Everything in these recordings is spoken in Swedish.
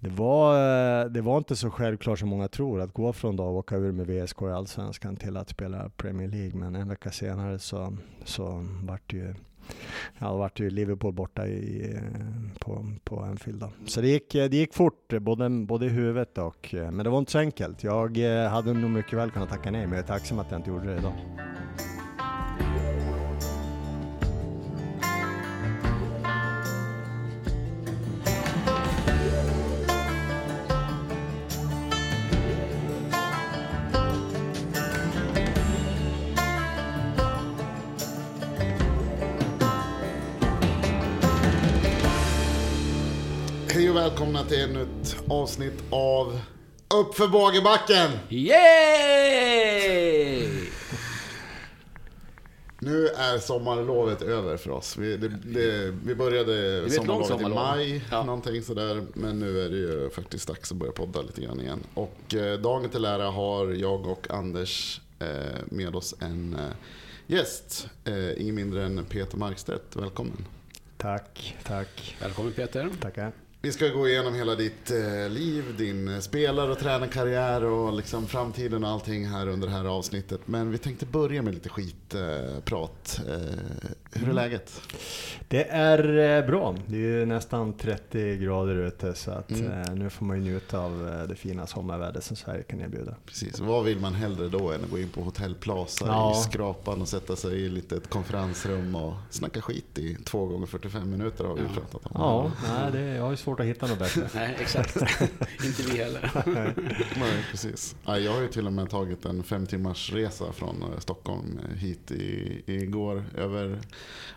Det var, eh, det var inte så självklart som många tror att gå från att åka ur med VSK i Allsvenskan till att spela Premier League. Men en vecka senare så, så vart det ju Ja, det vart ju Liverpool borta i, eh, på, på Anfield. Då. Så det gick, det gick fort, både, både i huvudet och... Eh, men det var inte så enkelt. Jag hade nog mycket väl kunnat tacka nej, men jag är tacksam att jag inte gjorde det idag. Välkomna till ännu ett avsnitt av Uppför Bågebacken! Yay! Nu är sommarlovet över för oss. Vi, det, det, vi började sommarlovet i sommarlov. maj, Ja. någonting sådär. Men nu är det ju faktiskt dags att börja podda lite grann igen. Och eh, dagen till ära har jag och Anders eh, med oss en eh, gäst. Eh, ingen mindre än Peter Markstedt. Välkommen. Tack, tack. Välkommen Peter. Tackar. Vi ska gå igenom hela ditt eh, liv, din eh, spelar och tränarkarriär och liksom framtiden och allting här under det här avsnittet. Men vi tänkte börja med lite skitprat. Eh, hur är läget? Det är eh, bra. Det är ju nästan 30 grader ute så att Mm. eh, nu får man ju njuta av eh, det fina sommarvädret som Sverige kan erbjuda. Precis, vad vill man hellre då än att gå in på Hotell Plaza Ja. i skrapan och sätta sig i lite ett konferensrum och snacka skit i två gånger 45 minuter har vi Ja. pratat om. Ja, nej, det, jag har ju svårt att hitta något bättre. Nej, exakt. Inte vi heller. Nej, precis. Ja, jag har ju till och med tagit en fem timmars resa från Stockholm hit i, igår. Över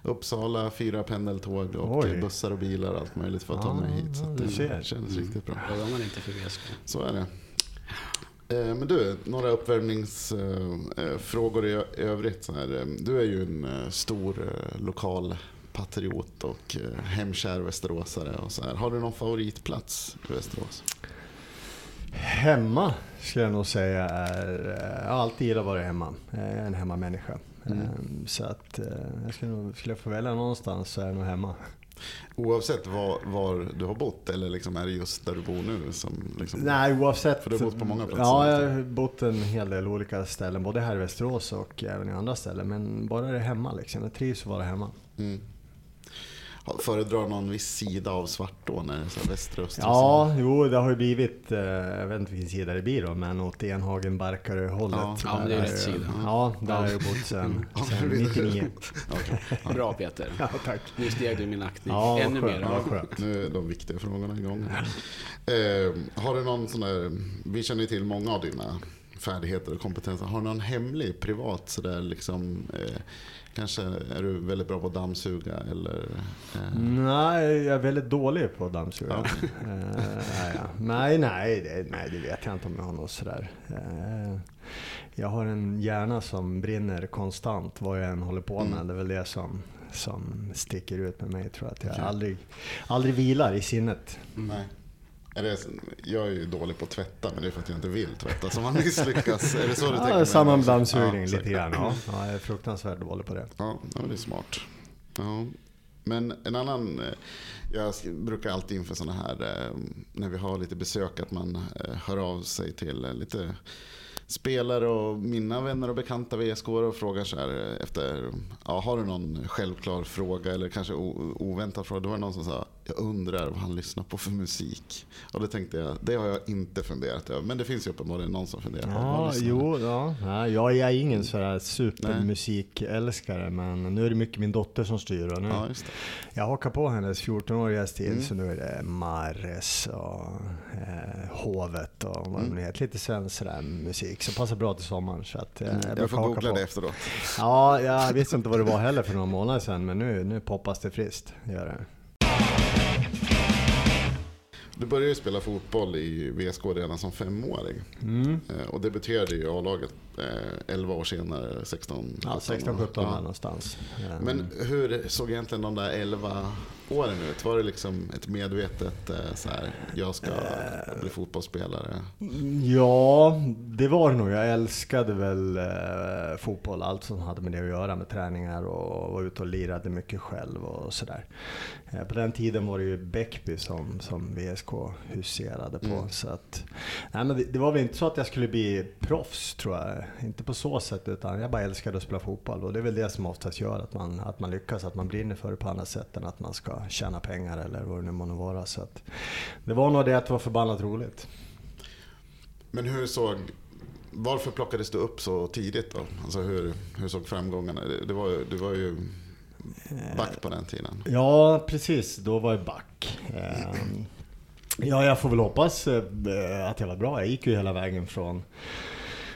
Uppsala, fyra pendeltåg och Oj. eh, bussar och bilar och allt möjligt för att ta mig hit. Så det ser. känns riktigt bra. Frågar man inte för VSK. Så är det. Eh, Men du, några uppvärmningsfrågor i övrigt. Så här. eh, Du är ju en eh, stor eh, lokal patriot och eh, hemkär västeråsare. Och så här. Har du någon favoritplats i Västerås? Hemma skulle jag nog säga är... eh, Jag har alltid gillat att vara hemma. Jag är en hemmamänniska. Mm. Eh, Så att eh, jag skulle, nog, skulle jag få välja någonstans så är det nog hemma. Oavsett var, var du har bott eller liksom är det just där du bor nu? Som liksom, Nej, oavsett. För du har bott på många platser, Ja, jag jag. har bott en hel del olika ställen. Både här i Västerås och även i andra ställen. Men bara det är hemma liksom. Jag trivs att vara hemma. Mm. Föredrar någon viss sida av Svartån? Är det så västra, östra? Ja, jo, det har ju blivit, eh, jag vet inte vilken sida det blir då, men åt Enhagen, Barkarö hållet. Ja. Ja, men det är rätt sida. Ja, där har jag bott sedan, Ja, sedan det är- 99. Okej. Bra Peter. Ja, tack. Nu steg du min aktning. Ja, Ännu skönt. mer. Ja, skönt. nu är de viktiga frågorna igång. Eh, har du någon sån där, vi känner ju till många av dina färdigheter och kompetenser. Har du någon hemlig privat sådär liksom, eh, kanske är du väldigt bra på att dammsuga eller? Eh, Nej, jag är väldigt dålig på att dammsuga. Ja. Eh, nej, nej, nej, det, nej, det vet jag inte om jag har något sådär. Eh, jag har en hjärna som brinner konstant vad jag än håller på med. Mm. Det är väl det som, som sticker ut med mig tror jag. Att jag Okej. aldrig, aldrig vilar i sinnet. Nej. Det, jag är ju dålig på att tvätta, men det är för att jag inte vill tvätta. Så man misslyckas. Är det så du tänker? Ja, med samma med dammsugning? dammsugning Ja, lite grann. Ja. Ja, jag är fruktansvärt dålig på det. Ja, men det är smart. Ja. Men en annan, eh, jag brukar alltid inför sådana här, eh, när vi har lite besök, att man eh, hör av sig till lite spelare och mina vänner och bekanta VSK och frågar så här eh, efter, ja, har du någon självklar fråga eller kanske oväntad fråga? Då var det någon som sa, jag undrar vad han lyssnar på för musik. Och då tänkte jag, det har jag inte funderat över. Men det finns ju uppenbarligen någon som funderar på vad Ja, lyssnar jo, ja. ja. Jag är ingen sådär supermusikälskare men nu är det mycket min dotter som styr. Och nu, Ja. Jag hakar på hennes 14-åriga stil Mm. så nu är det Mares och eh, Hovet och vad Mm. det heter. Lite svensk sådär musik som passar bra till sommaren. Så att, eh, Mm, jag Jag får googla på. det efteråt. Ja, jag visste inte vad det var heller för några månader sedan men nu, nu poppas det friskt. Gör det. Du började ju spela fotboll i VSK redan som femåring. Mm. Eh, Och debuterade i A-laget eh, 11 år senare, 16, Ja, 16-17 Ja. där någonstans. Eh, Men hur såg egentligen de där 11 åren ut? Var det liksom ett medvetet eh, så här, jag ska bli fotbollsspelare? Ja, det var det nog. Jag älskade väl eh, fotboll, allt som hade med det att göra, med träningar och var ute och lirade mycket själv och sådär. Eh, på den tiden var det ju Bäckby som, som VSK huserade på. Mm. Så att, nej, men det, det var väl inte så att jag skulle bli proffs, tror jag. Inte på så sätt, utan jag bara älskade att spela fotboll. Och det är väl det som oftast gör att man, att man lyckas, att man brinner för det på annat sätt än att man ska tjäna pengar eller vad det nu må vara. Så att, det var nog det att det var förbannat roligt. Men hur såg, varför plockades du upp så tidigt då? Alltså hur, hur såg framgångarna? Det var, du var ju back på den tiden. Ja, precis. Då var jag back. Ehm, Ja, jag får väl hoppas eh, att jag var bra. Jag gick ju hela vägen från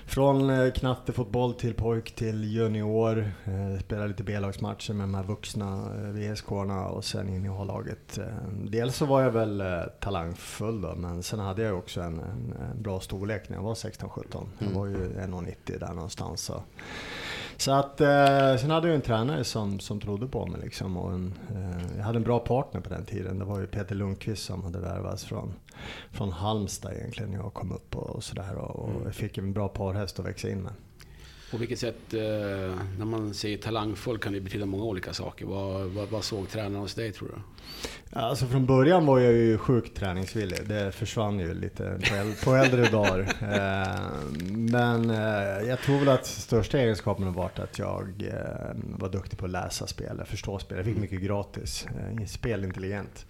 från eh, knattefotboll till pojk till junior. Eh, spelade lite B-lagsmatcher med de här vuxna eh, VSK-arna och sen in i A-laget. Dels så var jag väl talangfull då, men sen hade jag också en, en, en bra storlek när jag var 16-17. Jag Mm. var ju 1,90 där någonstans. Så. Så att, eh, sen hade jag en tränare som, som trodde på mig. Liksom, och en, eh, jag hade en bra partner på den tiden. Det var ju Peter Lundqvist som hade värvats från, från Halmstad egentligen när jag kom upp och, och sådär. Och, och jag fick en bra parhäst att växa in med. På vilket sätt, eh, när man säger talangfull kan det betyda många olika saker. Vad, vad, vad såg tränaren hos dig tror du? Alltså från början var jag ju sjukt träningsvillig. Det försvann ju lite på, äl- på äldre dagar. Eh, men eh, jag tror väl att största egenskapen har varit att jag eh, var duktig på att läsa spel, förstå spel. Jag fick mycket gratis. Eh, spelintelligent.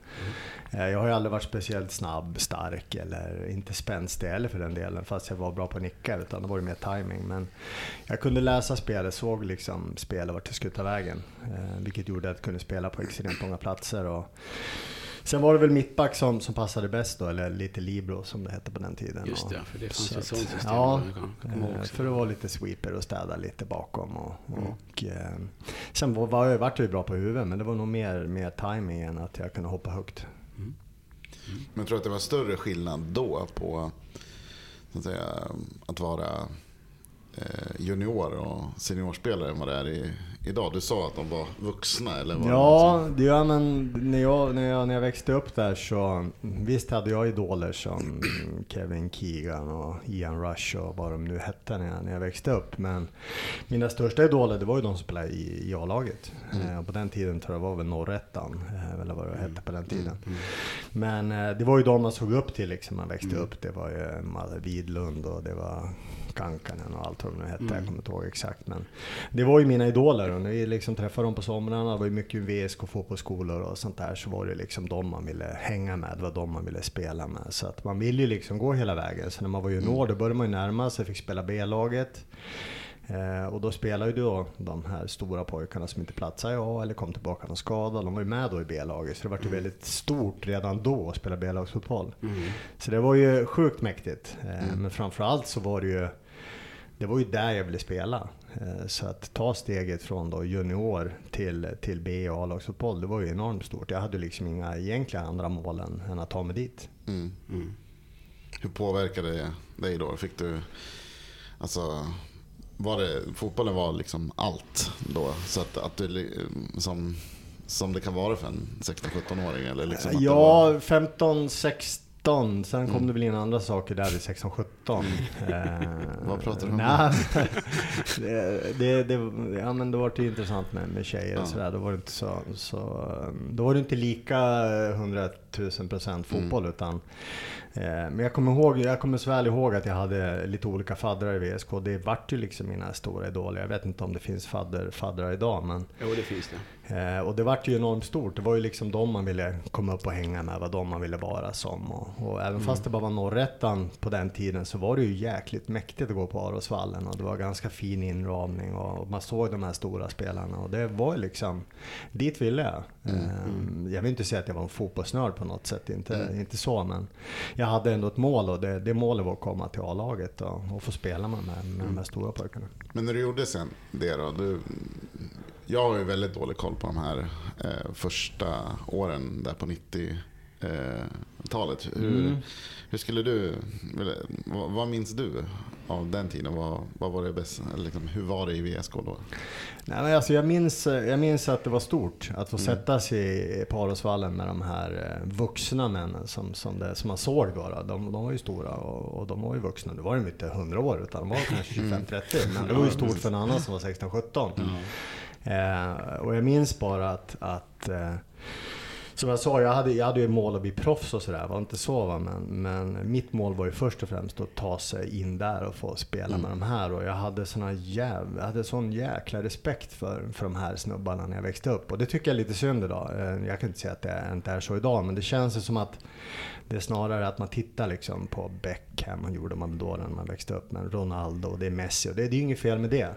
Eh, jag har ju aldrig varit speciellt snabb, stark eller inte spänstig heller för den delen. Fast jag var bra på att nicka. Utan det var ju mer timing. Men jag kunde läsa spelet, såg liksom spelet vart det skulle ta vägen. Eh, vilket gjorde att jag kunde spela på extremt många platser. Och sen var det väl mittback som, som passade bäst då, eller lite libero som det hette på den tiden. Just Och- det, för det fanns ett sånt system. Ja, eh, också. för att vara lite sweeper och städa lite bakom. Och, Mm. och, eh, sen var, var jag, vart jag ju bra på huvudet, men det var nog mer, mer timing än att jag kunde hoppa högt. Men jag tror att det var större skillnad då på så att, säga, att vara junior och seniorspelare än vad det är i, idag. Du sa att de var vuxna eller? Var Ja, det, ja men när jag, när, jag, när jag växte upp där så visst hade jag idoler som Kevin Keegan och Ian Rush och vad de nu hette när jag, när jag växte upp. Men mina största idoler det var ju de som spelade i, i A-laget. Eh, och på den tiden tror jag var väl Norrettan, eh, eller vad det hette på den tiden. Mm. Men eh, det var ju de man såg upp till liksom, man växte upp. Det var ju Malle Widlund och det var Kankanen och allt vad de nu hette. Jag kommer inte ihåg exakt. Men det var ju mina idoler och när vi liksom träffade dem på somrarna, det var ju mycket VSK fotbollsskolor och sånt där, så var det liksom de man ville hänga med, det var de man ville spela med. Så att man ville ju liksom gå hela vägen. Så när man var junior, då började man ju närma sig, fick spela B-laget. Eh, och då spelade ju då de här stora pojkarna som inte platsade i A eller kom tillbaka någon skada. De var ju med då i B-laget. Så det var ju väldigt stort redan då att spela B-lagsfotboll. Mm. Så det var ju sjukt mäktigt. Eh, Men framförallt så var det ju det var ju där jag ville spela. Eh, Så att ta steget från då junior till, till B och A-lagsfotboll, det var ju enormt stort. Jag hade liksom inga egentliga andra mål än, än att ta mig dit. Mm. Mm. Hur påverkade det dig då? Fick du, alltså, var det, fotbollen var liksom allt då? Så att, att du, som, som det kan vara för en 16-17-åring? Eller liksom det var, Ja, 15, 16. Sen kom Mm. det väl in andra saker där vid 16, 17. Eh, Vad pratar du om? nej, det, det, det, ja, men det var det intressant med, med tjejer Ja. och sådär. Då var det inte så, så... Då var det inte lika 100 000 procent fotboll Mm. utan... Eh, men jag kommer, ihåg, jag kommer så väl ihåg att jag hade lite olika faddrar i VSK. Det vart ju liksom mina stora idoler. Jag vet inte om det finns fadder, faddrar idag men... Jo, det finns det. Eh, och det vart ju enormt stort. Det var ju liksom de man ville komma upp och hänga med, vad de man ville vara som. Och, och även fast det bara var norrättan på den tiden så var det ju jäkligt mäktigt att gå på Arosvallen och det var ganska fin inramning och, och man såg de här stora spelarna och det var ju liksom, dit ville jag. Eh, jag vill inte säga att jag var en fotbollsnörd på något sätt, inte, inte så men jag hade ändå ett mål och det, det målet var att komma till A-laget och, och få spela med, med, med de här stora pojkarna. Men när du gjorde sen det då? Du, jag har ju väldigt dålig koll på de här eh, första åren där på 90, talet. Hur, mm. hur skulle du, vad, vad minns du av den tiden? Vad, vad var det bäst, liksom, hur var det i VSK då? Nej, men alltså jag, minns, jag minns att det var stort att få mm. sätta sig i Parosvallen med de här eh, vuxna männen som, som, det, som man såg då. De, de var ju stora och, och de var ju vuxna. Det var ju inte 100 år utan de var kanske 25-30. Mm. Men det var ju stort för en annan som var 16-17. Mm. Eh, och jag minns bara att, att eh, som jag sa, jag hade, jag hade ju mål att bli proffs och sådär. var inte så va? Men, men mitt mål var ju först och främst att ta sig in där och få spela mm. med de här. Och jag hade, såna jäv, jag hade sån jäkla respekt för, för de här snubbarna när jag växte upp. Och det tycker jag är lite synd idag. Eh, jag kan inte säga att det inte är så idag, men det känns som att det är snarare att man tittar liksom på Beckham, man gjorde man då när man växte upp, men Ronaldo och det är Messi och det, det är ju inget fel med det.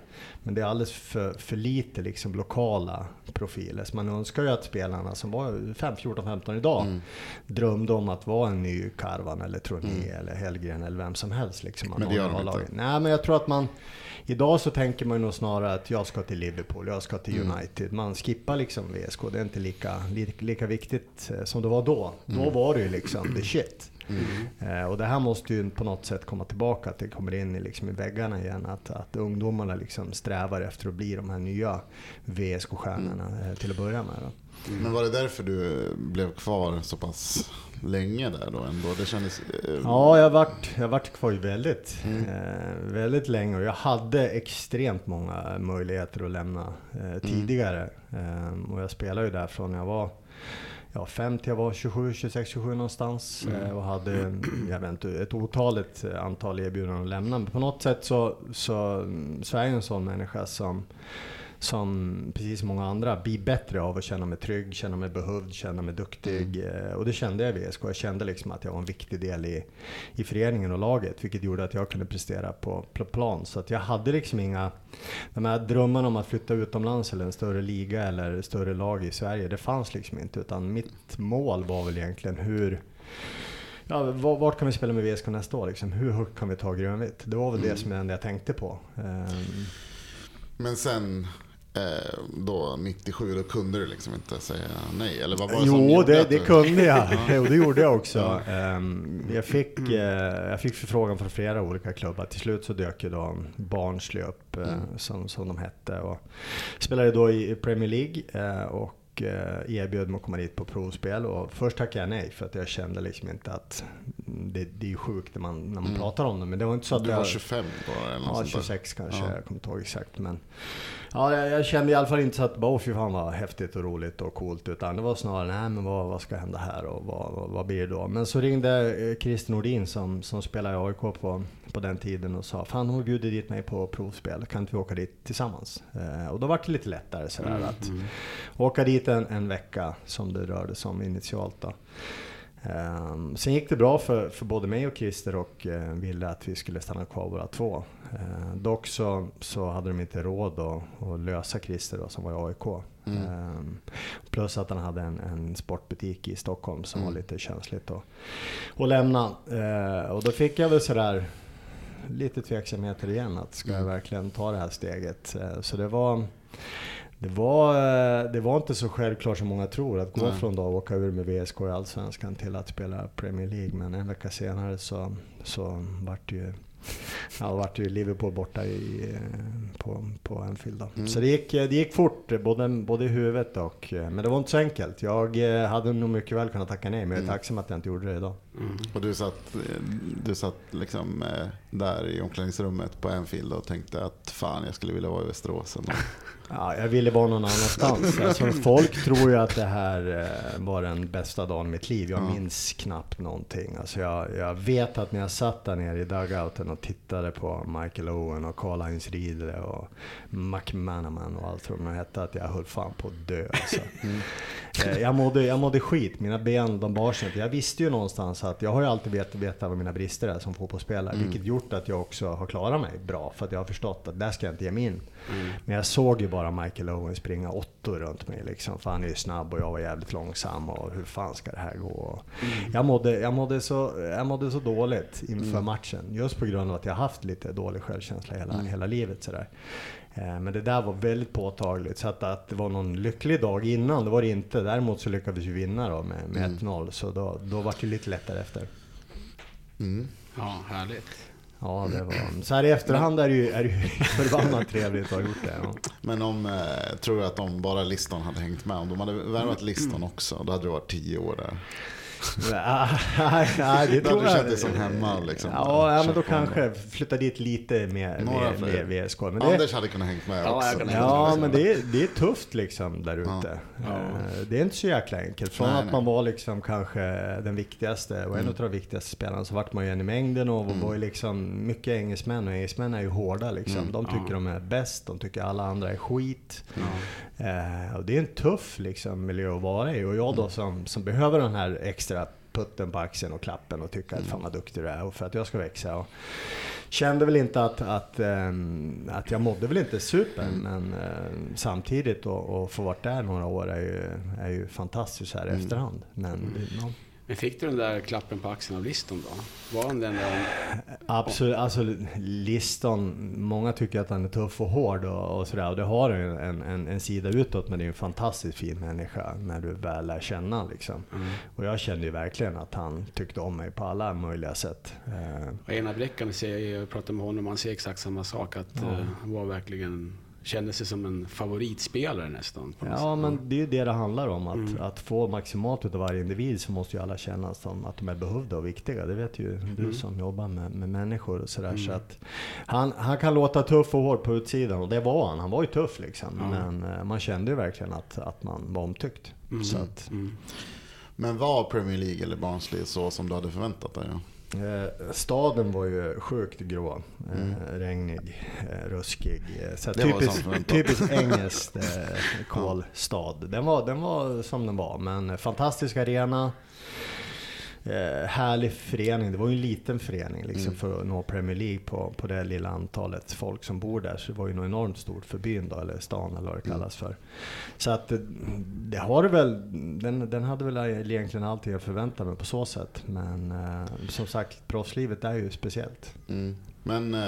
Men det är alldeles för, för lite liksom lokala profiler. Så man önskar ju att spelarna som var 5, 14, 15 idag mm. drömde om att vara en ny Karvan eller Troné mm. eller Hellgren eller vem som helst. Liksom, men det gör de inte? Nej, men jag tror att man Idag så tänker man nog snarare att jag ska till Liverpool, jag ska till mm. United. Man skippar liksom VSK. Det är inte lika, lika, lika viktigt eh, som det var då. Mm. Då var det ju liksom the shit. Mm. Eh, och det här måste ju på något sätt komma tillbaka, att det kommer in i, liksom, i väggarna igen. Att, att ungdomarna liksom strävar efter att bli de här nya VSK-stjärnorna mm. eh, till att börja med. Då. Men var det därför du blev kvar så pass länge där då ändå? Det kändes... Eh... Ja, jag varit, jag varit kvar väldigt, mm. eh, väldigt länge och jag hade extremt många möjligheter att lämna eh, mm. tidigare. Mm. och jag spelade ju där från jag var ja, fem till jag var 27, 26, 27 någonstans. Mm. Eh, och hade jag vet inte, ett otaligt antal erbjudanden att lämna. Men på något sätt så, så, så är jag en sån människa som som precis som många andra blir bättre av att känna mig trygg, känna mig behövd, känna mig duktig. Mm. Eh, och det kände jag i VSK. Jag kände liksom att jag var en viktig del i, i föreningen och laget, vilket gjorde att jag kunde prestera på, på plan. Så att jag hade liksom inga, de här drömmarna om att flytta utomlands eller en större liga eller större lag i Sverige, det fanns liksom inte. Utan mitt mål var väl egentligen hur Ja, vart kan vi spela med VSK nästa år? Liksom? Hur högt kan vi ta grönvitt? Det var väl mm. det som jag tänkte på. Um, men sen Eh, då 97, då kunde du liksom inte säga nej? Eller vad var det jo, det, det kunde jag. jo, det gjorde jag också. Um, jag, fick, uh, jag fick förfrågan från flera olika klubbar. Till slut så dök ju då Barnsley upp, uh, mm. som, som de hette. Och spelade då i Premier League. Uh, och erbjöd mig att komma dit på provspel och först tackade jag nej för att jag kände liksom inte att det, det är sjukt när man, när man mm. pratar om det. Men det var inte så att du var jag, 25 då? Eller ja, 26 kanske. Ja. Jag kommer inte ihåg exakt. Men, Ja, jag, jag, kände i alla fall inte så att bara, fy fan vad häftigt och roligt och coolt. Utan det var snarare, nej men vad, vad ska hända här och vad, vad, vad blir det då? Men så ringde eh, Christer Nordin som, som spelade i AIK på, på den tiden och sa, fan hon bjuder dit mig på provspel, kan inte vi åka dit tillsammans? Eh, och då var det lite lättare sådär mm, att mm. åka dit en, en vecka som det rörde sig om initialt då. Um, sen gick det bra för, för både mig och Christer och uh, ville att vi skulle stanna kvar båda två. Uh, dock så, så hade de inte råd att, att lösa Christer då, som var i AIK. Mm. Um, plus att han hade en, en sportbutik i Stockholm som mm. var lite känsligt att, att lämna. Uh, och då fick jag väl sådär lite tveksamheter igen. Att ska jag mm. verkligen ta det här steget? så det var det var, eh, det var inte så självklart som många tror att gå Nej. från att åka ur med VSK i Allsvenskan till att spela Premier League. Men en vecka senare så, så vart det ju Ja, vart ju Liverpool borta i, på, på Anfield. Mm. Så det gick, det gick fort, både, både i huvudet och... Men det var inte så enkelt. Jag hade nog mycket väl kunnat tacka nej, men jag är mm. tacksam att jag inte gjorde det idag. Mm. Och du satt, du satt liksom eh, där i omklädningsrummet på Anfield och tänkte att fan, jag skulle vilja vara i Västerås. Ja, jag ville vara någon annanstans. Alltså, folk tror ju att det här eh, var den bästa dagen i mitt liv. Jag minns knappt någonting. Alltså jag, jag vet att när jag satt där nere i dugouten och tittade på Michael Owen och Karl-Heinz Riedle och McManaman och allt vad de hette, att jag höll fan på att dö. Alltså. Mm. Eh, jag, mådde, jag mådde skit, mina ben de bar sig inte. Jag visste ju någonstans att jag har ju alltid vetat, vetat vad mina brister är som fotbollsspelare. Mm. Vilket gjort att jag också har klarat mig bra. För att jag har förstått att där ska jag inte ge mig in. Mm. Men jag såg ju bara bara Michael Owen springa åttor runt mig liksom. För han är ju snabb och jag var jävligt långsam och hur fan ska det här gå? Mm. Jag, mådde, jag, mådde så, jag mådde så dåligt inför mm. matchen. Just på grund av att jag haft lite dålig självkänsla hela, mm. hela livet sådär. Eh, men det där var väldigt påtagligt. Så att, att det var någon lycklig dag innan, det var det inte. Däremot så lyckades vi vinna då med, med mm. 1-0. Så då, då var det lite lättare efter. Mm. Ja, härligt. Ja, det var... Så här i efterhand är det ju, är det ju förbannat trevligt att ha gjort det. Ja. Men om, eh, tror jag att om bara listan hade hängt med, om de hade värvat listan också, då hade det varit tio år där nej, det tror jag. Du som hemma liksom. Ja, ja men då kanske flytta dit lite mer, mer VSK. Men det, Anders hade kunnat hängt med också. Ja, ja men det är, det är tufft liksom där ute. Ja. Eh, det är inte så jäkla enkelt. Från nej, att man var liksom kanske den viktigaste och en mm. av de viktigaste spelarna så vart man ju en i mängden och mm. var ju liksom mycket engelsmän och engelsmän är ju hårda liksom. Mm. De tycker ja. de är bäst, de tycker alla andra är skit. Ja. Eh, och det är en tuff liksom, miljö att vara i och jag då mm. som, som behöver den här extra extra putten på axeln och klappen och tycka att fan vad duktig du är och för att jag ska växa. Och kände väl inte att, att, ähm, att jag mådde väl inte super mm. men äh, samtidigt att få varit där några år är ju, är ju fantastiskt här i mm. efterhand. Men, mm. ja. Men fick du den där klappen på axeln av Liston då? Var han den där... Absolut, alltså Liston, många tycker att han är tuff och hård och, och sådär. Och det har en, en, en sida utåt, men det är en fantastiskt fin människa när du väl lär känna liksom. Mm. Och jag kände ju verkligen att han tyckte om mig på alla möjliga sätt. Eh, och ena veckan, jag pratade med honom, man ser exakt samma sak. Att ja. uh, han var verkligen kände sig som en favoritspelare nästan. Ja, men det är ju det det handlar om. Att, mm. att få maximalt av varje individ så måste ju alla känna som att de är behövda och viktiga. Det vet ju du mm. som jobbar med, med människor och sådär. Mm. Så att han, han kan låta tuff och hård på utsidan och det var han. Han var ju tuff liksom. Men uh, man kände ju verkligen att, att man var omtyckt. Mm. Så att, mm. men var Premier League eller Barnsley så som du hade förväntat dig? Ja? Eh, staden var ju sjukt grå. Eh, mm. Regnig, eh, ruskig. Så typiskt, typiskt engelskt kolstad. Den var, den var som den var, men fantastisk arena eh, härlig förening. Det var ju en liten förening liksom, mm. för att nå Premier League på, på det lilla antalet folk som bor där. Så det var ju nog enormt stort för byn då, eller stan eller vad det mm. kallas för. Så att det har väl, den, den hade väl egentligen allting jag förväntade mig på så sätt. Men eh, som sagt, proffslivet är ju speciellt. Mm. Men eh,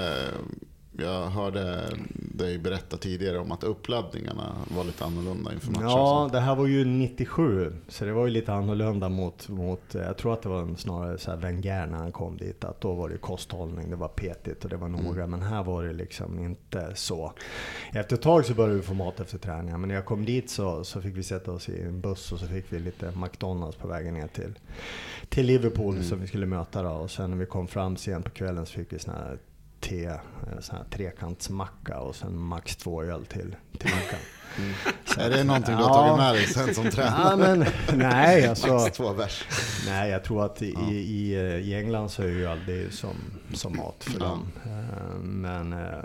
jag hörde dig berätta tidigare om att uppladdningarna var lite annorlunda inför matchen. Ja, det här var ju 97, så det var ju lite annorlunda mot, mot jag tror att det var snarare så här Wenger när han kom dit, att då var det kosthållning, det var petigt och det var noga. Mm. Men här var det liksom inte så. Efter ett tag så började vi få mat efter träningen, men när jag kom dit så, så fick vi sätta oss i en buss och så fick vi lite McDonalds på vägen ner till, till Liverpool mm. som vi skulle möta då. Och sen när vi kom fram sent på kvällen så fick vi såna här te, sån här trekantsmacka och sen max två öl till, till mackan. Mm. Är det någonting du har tagit med dig sen som tränare? Ja, men, nej, alltså, max två bärs. Nej, jag tror att i, ja. i, i England så är ju öl det som, som mat för ja. dem. Eh, men eh,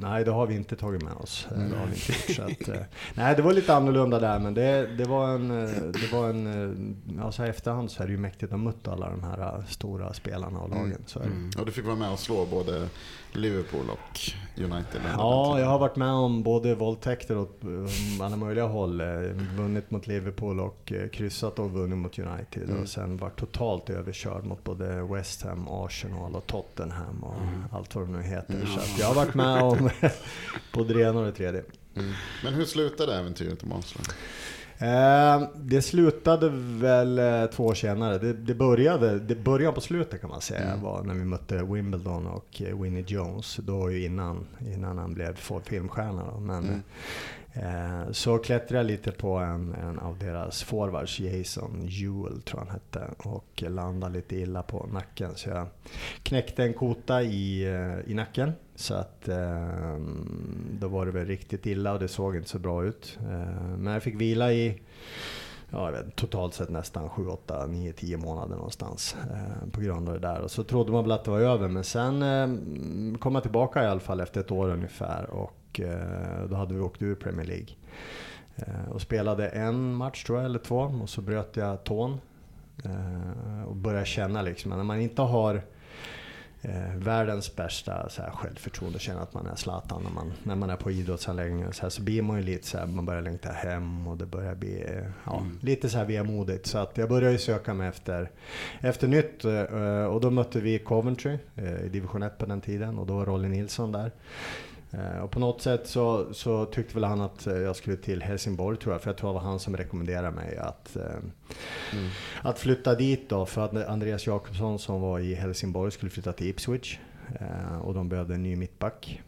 nej, det har vi inte tagit med oss. Mm. Det har vi inte gjort, så att, eh, nej, det var lite annorlunda där, men det, det var en... Det var en alltså efterhand så är det ju mäktigt att möta alla de här stora spelarna och lagen. Mm. Så mm. Och du fick vara med och slå både Liverpool och United? Ja, jag har varit med om både våldtäkter åt alla möjliga håll. Vunnit mot Liverpool och kryssat och vunnit mot United. Mm. Och sen varit totalt överkörd mot både West Ham, Arsenal och Tottenham och mm. allt vad de nu heter. Mm. Så jag har varit med om ena och det tredje. Mm. Men hur slutade äventyret i Monster? Eh, det slutade väl eh, två år senare. Det, det började, det början på slutet kan man säga mm. var när vi mötte Wimbledon och eh, Winnie Jones. Då ju innan, innan han blev filmstjärna. Då. Men, mm. Eh, så klättrade jag lite på en, en av deras forwards, Jason Jewel tror han hette, och landade lite illa på nacken. Så jag knäckte en kota i, eh, i nacken. Så att eh, då var det väl riktigt illa och det såg inte så bra ut. Eh, men jag fick vila i ja, vet, totalt sett nästan 7, 8, 9, 10 månader någonstans eh, på grund av det där. Och så trodde man väl att det var över, men sen eh, kom jag tillbaka i alla fall efter ett år ungefär och Eh, då hade vi åkt ur Premier League. Eh, och spelade en match tror jag, eller två, och så bröt jag tån. Eh, och började känna liksom, när man inte har världens bästa så här, självförtroende, känna att man är Zlatan när man, när man är på idrottsanläggningen. Så, här, så blir man ju lite så här, man börjar längta hem och det börjar bli ja, mm. lite så här vemodigt. Så att jag började ju söka mig efter, efter nytt och då mötte vi Coventry i division 1 på den tiden och då var Rolly Nilsson där. Eh, och på något sätt så, så, tyckte väl han att eh, jag skulle till Helsingborg tror jag, för jag tror det var han som rekommenderade mig att, eh, mm. att flytta dit då. För att Andreas Jakobsson som var i Helsingborg skulle flytta till Ipswich och de behövde en ny mittback.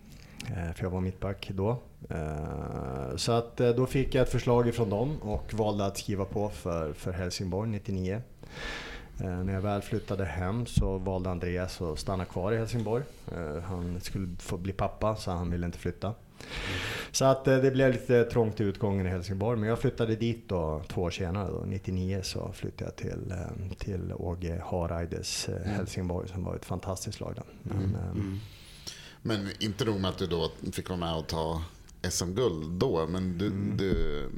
För jag var mittback då. Så att då fick jag ett förslag ifrån dem och valde att skriva på för, för Helsingborg 99. Eh, när jag väl flyttade hem så valde Andreas att stanna kvar i Helsingborg. Eh, han skulle få bli pappa så han ville inte flytta. Så att eh, det blev lite trångt i utgången i Helsingborg. Men jag flyttade dit då två år senare, då, 99, så flyttade jag till, till Åge Hareides mm. Helsingborg som var ett fantastiskt lag. Men, mm. Mm. men inte nog med att du då fick vara med och ta SM-guld då, men du, mm. du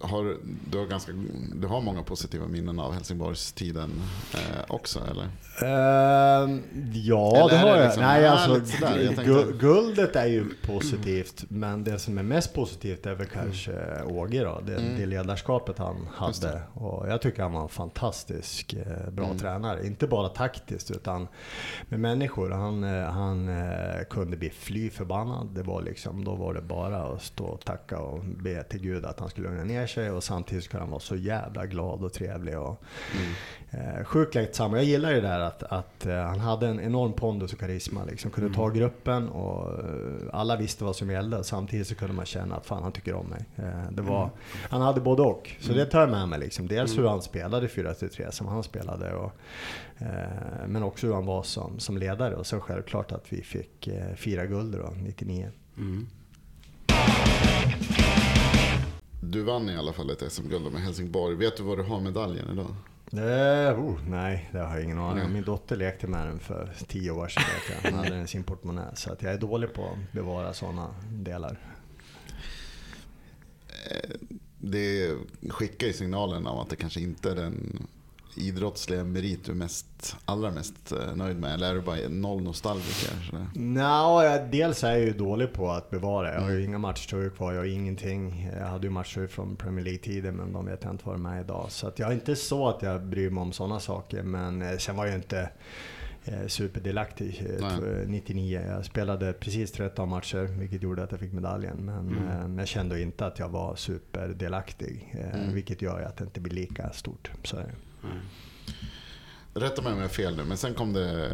har, du, har ganska, du har många positiva minnen av Helsingborgstiden eh, också eller? Uh, ja, eller det har jag. Liksom, Nej, alltså, tänkte... Guldet är ju positivt, mm. men det som är mest positivt är väl kanske mm. Åge då. Det, mm. det ledarskapet han hade. Och jag tycker han var en fantastisk eh, bra mm. tränare. Inte bara taktiskt, utan med människor. Han, eh, han kunde bli fly förbannad. Det var liksom, då var det bara att stå och tacka och be till Gud att han skulle lugna ner sig och samtidigt ska han vara så jävla glad och trevlig. Och, mm. eh, sjukt lättsam. Jag gillar det där att, att eh, han hade en enorm pondus och karisma. Liksom. Kunde mm. ta gruppen och eh, alla visste vad som gällde. Samtidigt så kunde man känna att fan han tycker om mig. Eh, det var, mm. Han hade både och. Så det tar jag med mig. Liksom. Dels hur mm. han spelade 4-3 som han spelade. Och, eh, men också hur han var som, som ledare. Och så självklart att vi fick eh, fira guld då, 99. Mm. Du vann i alla fall ett SM-guld med Helsingborg. Vet du vad du har medaljen idag? Eh, oh, nej, det har jag ingen aning om. Min dotter lekte med den för tio år sedan. Hon hade den i sin portmonnä. Så att jag är dålig på att bevara sådana delar. Eh, det skickar ju signalen om att det kanske inte är den idrottsliga merit du mest, allra mest eh, nöjd med? Eller är du bara noll nostalgiker? Nå, dels är jag ju dålig på att bevara. Jag har ju mm. inga matchtröjor kvar, jag har ingenting. Jag hade ju matchtröjor från Premier League-tiden men de vet jag inte var de är idag. Så jag är inte så att jag bryr mig om sådana saker. Men eh, sen var jag inte eh, superdelaktig Nej. 99. Jag spelade precis 13 matcher, vilket gjorde att jag fick medaljen. Men mm. jag kände inte att jag var superdelaktig, mm. vilket gör att det inte blir lika stort. Så Mm. Rätta mig om jag har fel nu, men sen kom det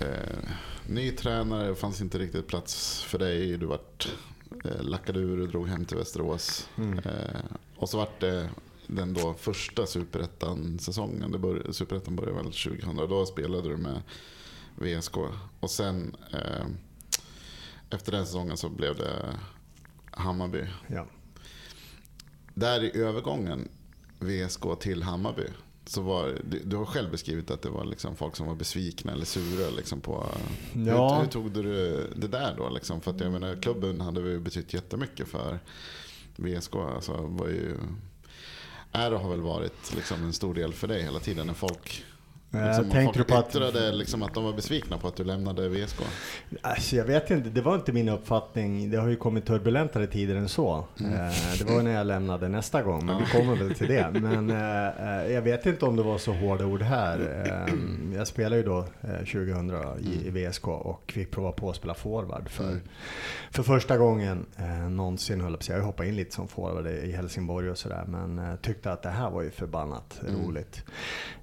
eh, ny tränare. Det fanns inte riktigt plats för dig. Du vart eh, lackade ur och drog hem till Västerås. Mm. Eh, och så vart det den då första superettan-säsongen. Bör, superettan började väl 2000. Då spelade du med VSK. Och sen eh, efter den säsongen så blev det Hammarby. Ja. Där i övergången VSK till Hammarby så var, du, du har själv beskrivit att det var liksom folk som var besvikna eller sura. Liksom på, ja. hur, hur, tog du det där då? Liksom? För att jag menar, klubben hade ju betytt jättemycket för VSK. Alltså, var ju, är och har väl varit liksom en stor del för dig hela tiden. När folk Liksom, Tänkte folk du på yttrade att... liksom att de var besvikna på att du lämnade VSK? Alltså, jag vet inte, det var inte min uppfattning. Det har ju kommit turbulentare tider än så. Mm. Eh, det var när jag lämnade nästa gång, men ja. vi kommer väl till det. Men eh, eh, jag vet inte om det var så hårda ord här. Jag spelade ju då 2000 i, i VSK och fick prova på att spela forward för, mm. för första gången någonsin, höll jag på Jag hoppade in lite som forward i Helsingborg och sådär, men tyckte att det här var ju förbannat mm. roligt.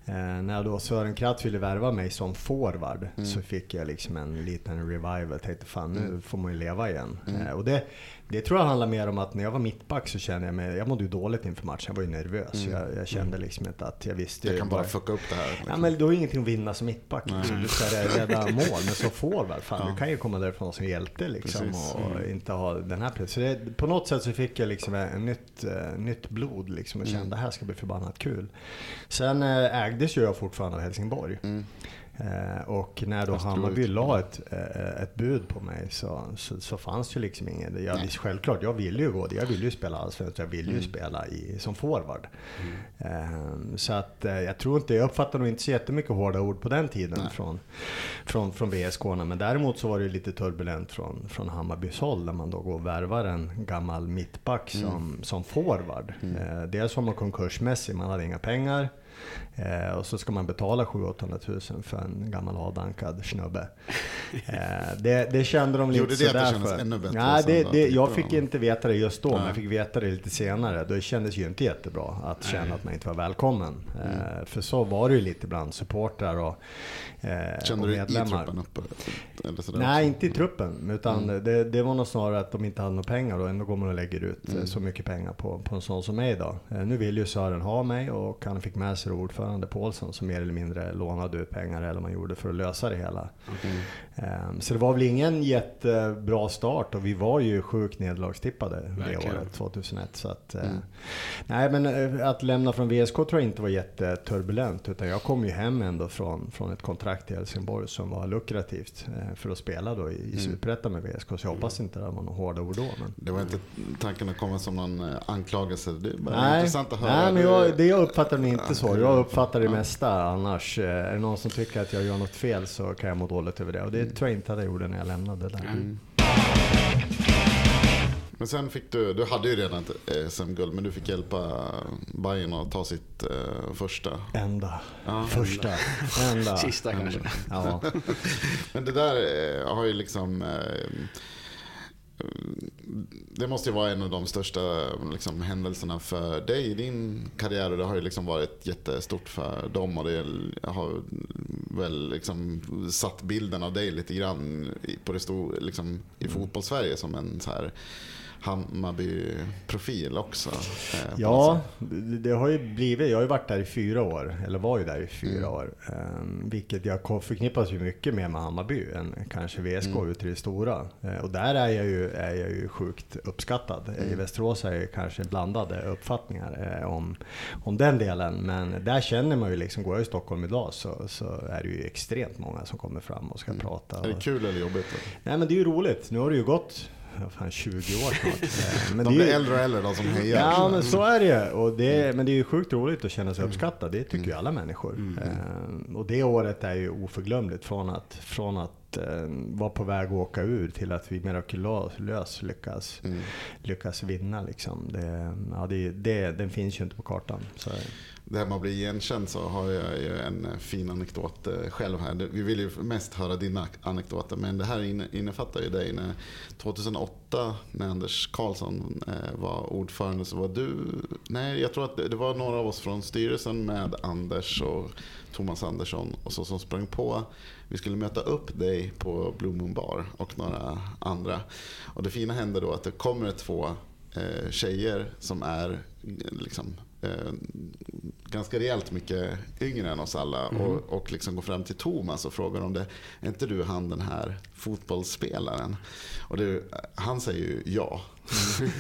Eh, när då Sören Kratt ville värva mig som forward mm. så fick jag liksom en liten revival. Tänkte fan nu mm. får man ju leva igen. Mm. Eh, och det, det tror jag handlar mer om att när jag var mittback så kände jag mig, jag mådde ju dåligt inför matchen. Jag var ju nervös. Mm. Jag, jag, kände mm. liksom inte att jag visste. Jag kan bara fucka upp det här. Liksom. Ja men du har ingenting att vinna som mittback. Liksom. Du ska rädda mål. Men som forward, fan ja. du kan ju komma därifrån som hjälte liksom. Precis. Och inte ha den här platsen. på något sätt så fick jag liksom en nytt, uh, nytt blod liksom. Och kände det här ska bli förbannat kul. Sen uh, ägdes ju jag fortfarande av Helsingborg. Mm. Eh, och när då Hammarby la ett, eh, ett bud på mig så, så, så fanns ju liksom inget. Jag, visst, självklart, jag ville ju gå Jag ville ju spela allsvenskt. Jag ville ju mm. spela i, som forward. Mm. Eh, så att eh, jag tror inte, jag uppfattade nog inte så jättemycket hårda ord på den tiden från, från, från VSK. Men däremot så var det lite turbulent från, från Hammarbys håll när man då går och värvar en gammal mittback mm. som, som forward. Mm. Eh, dels var man konkursmässig, man hade inga pengar. Eh, och så ska man betala 700 000 för en gammal avdankad snubbe. Eh, det, det kände de lite Gjorde det att det kändes ännu bättre? Nej, det, det, jag fick inte veta det just då, Nej. men jag fick veta det lite senare. Det kändes ju inte jättebra att känna Nej. att man inte var välkommen. Mm. Eh, för så var det ju lite bland supportrar och, eh, Kände och medlemmar. du i truppen uppe? Nej, inte i truppen. Utan mm. det, det, var nog snarare att de inte hade några pengar och ändå går man och lägger ut mm. så mycket pengar på, på en sån som mig då. Nu vill ju Sören ha mig och han fick med sig ordförande Paulsson som mer eller mindre lånade ut pengar eller man gjorde för att lösa det hela. Mm. Så det var väl ingen jättebra start och vi var ju sjukt nederlagstippade det året, 2001. Så att, eh, mm. Nej men eh, att lämna från VSK tror jag inte var jätteturbulent utan jag kom ju hem ändå från, från ett kontrakt i Helsingborg som var lukrativt eh, för att spela då i, mm. Superettan med VSK. Så jag hoppas inte det var några hårda ord då. Men... Det var inte tanken att komma som någon anklagelse? Det är bara nej, intressant att höra. Nej, men jag, det jag uppfattar det inte så. Jag uppfattar det mesta annars. Är det någon som tycker att jag gör något fel så kan jag må dåligt över det. Och det mm. tror jag inte att jag gjorde när jag lämnade där. Mm. Men sen fick du, du hade ju redan ett SM-guld, men du fick hjälpa Bayern att ta sitt uh, första. Enda. Ja. Första. Enda. Sista kanske. Ja. men det där uh, har ju liksom... Uh, det måste ju vara en av de största liksom, händelserna för dig i din karriär. Och det har ju liksom varit jättestort för dem. Och det har väl liksom satt bilden av dig lite grann på det stor, liksom, i mm. fotbollssverige som en så här Hammarby-profil också. Eh, ja, det har ju blivit. Jag har ju varit där i fyra år, eller var ju där i fyra mm. år. Eh, vilket jag förknippas ju mycket mer med Hammarby än kanske VSK mm. ut i det stora. Eh, och där är jag ju, är jag ju sjukt uppskattad. Mm. I Västerås är det kanske blandade uppfattningar eh, om, om den delen. Men där känner man ju liksom, går jag i Stockholm idag så, så är det ju extremt många som kommer fram och ska mm. prata. Är det kul eller jobbigt? Nej men det är ju roligt. Nu har det ju gått fan 20 år snart. Eh, men de blir ju... äldre och äldre de som hejar. Ja, men så är det och det Men det är ju sjukt roligt att känna sig mm. uppskattad. Det tycker mm. ju alla människor. Mm. mm. Och det året är ju oförglömligt från att, från att eh, vara på väg att åka ur till att vi mirakulöst lyckas, mm. lyckas vinna. Liksom. Det, ja, det, det, den finns ju inte på kartan. Så det här med att bli igenkänd så har jag ju en fin anekdot eh, själv här. Vi vill ju mest höra dina anekdoter men det här innefattar ju dig. När 2008 när Anders Karlsson eh, var ordförande så var du, nej jag tror att det var några av oss från styrelsen med Anders och Thomas Andersson och så som sprang på. Vi skulle möta upp dig på Blue Moon Bar och några andra. Och det fina hände då att det kommer två eh, tjejer som är liksom eh, ganska rejält mycket yngre än oss alla mm. och, och liksom går fram till Thomas och frågar om det är inte du han den här fotbollsspelaren? Och det, han säger ju ja. Mm.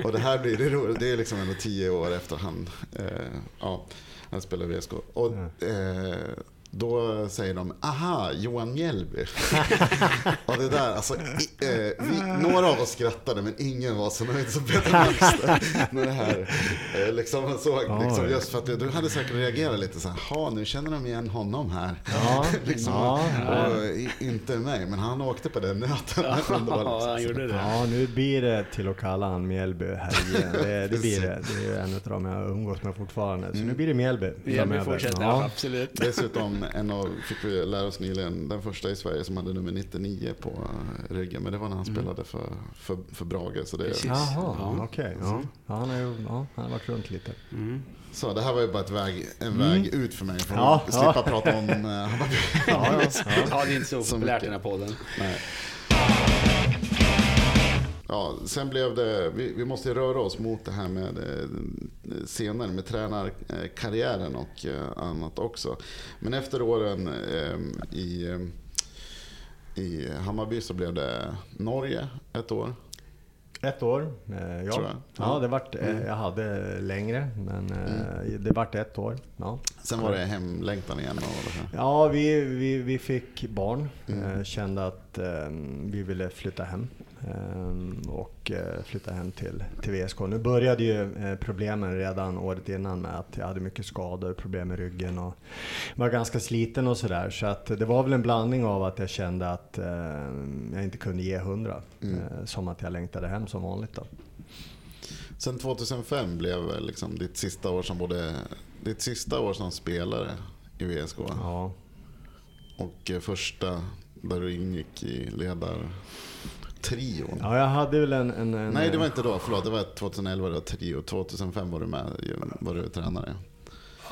och det här blir det, det är liksom ändå tio år efter han, eh, ja, han spelar VSK. Och, eh, då säger de, aha, Johan Mjällby. och det där, alltså, i, eh, vi, några av oss skrattade men ingen var så nöjd som Peter Wikström. med det här. Eh, liksom, så, liksom, just för att du hade säkert reagerat lite så här, ha nu känner de igen honom här. Ja, liksom, ja, och, inte mig, men han åkte på den nöten. Ja, liksom, han gjorde det. Ja, nu blir det till att kalla han Mjällby här igen. Det, det blir det. Det är en av de jag umgås med fortfarande. Så nu blir det Mjällby. Mjällby fortsätter, ja. absolut. Dessutom en av, fick vi lära oss nyligen, den första i Sverige som hade nummer 99 på ryggen. Men det var när han mm. spelade för, för, för Brage. Så det, Jaha, ja. okej. Okay. Ja. ja. han, ja, han har varit runt lite. Mm. Så det här var ju bara ett väg, en mm. väg ut för mig. För ja, att slippa prata om uh, ja, ja, ja. det är inte så, så populärt i den här podden. Nej. Ja, sen blev det, vi, vi, måste röra oss mot det här med eh, senare med tränarkarriären och eh, annat också. Men efter åren eh, i, i Hammarby så blev det Norge ett år. Ett år, ja. Tror jag. Ja, det vart, Mm. jag hade längre, men Mm. det vart ett år. Ja, Sen var det hemlängtan igen. Och, ja vi, vi, vi fick barn, Mm. kände att vi ville flytta hem. Eh, Och eh, flytta hem till, till VSK. Nu började ju eh, problemen redan året innan med att jag hade mycket skador, problem med ryggen och var ganska sliten och sådär. Så att det var väl en blandning av att jag kände att eh, jag inte kunde ge hundra. Mm. eh, Som att jag längtade hem som vanligt då. Sen 2005 blev liksom ditt sista år som både ditt sista år som spelare i VSK. Ja. Och första där du ingick i ledartrion. Ja, jag hade väl en... en, en Nej, det var inte då. Förlåt, det var 2011 det var trio. 2005 var du med, var du tränare.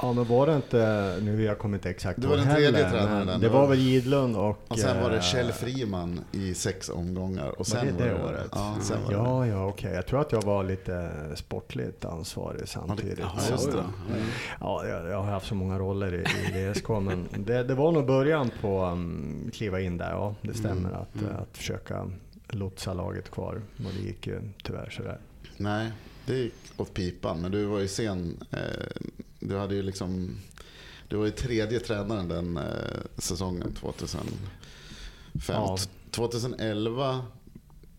Ja, men var det inte... Nu jag kommer inte exakt Du var den tredje heller, tränaren. Det var väl Gidlund och... Och sen var det eh, Kjell Friman i sex omgångar. Och sen var det det året? Ja, sen var det. Ja, ja, okej. Jag tror att jag var lite sportligt ansvarig samtidigt. Ja, just det. Ja. Ja, jag, jag har haft så många roller i, i VSK, men det, det var nog början på um, kliva in där. Ja, det stämmer Mm, att, mm. att försöka lotsa laget kvar. Och det gick ju tyvärr sådär. Nej, det gick åt pipan. Men du var ju sen. Eh, du hade ju liksom... Du var ju tredje tränaren den eh, säsongen 2005. Ja. T- 2011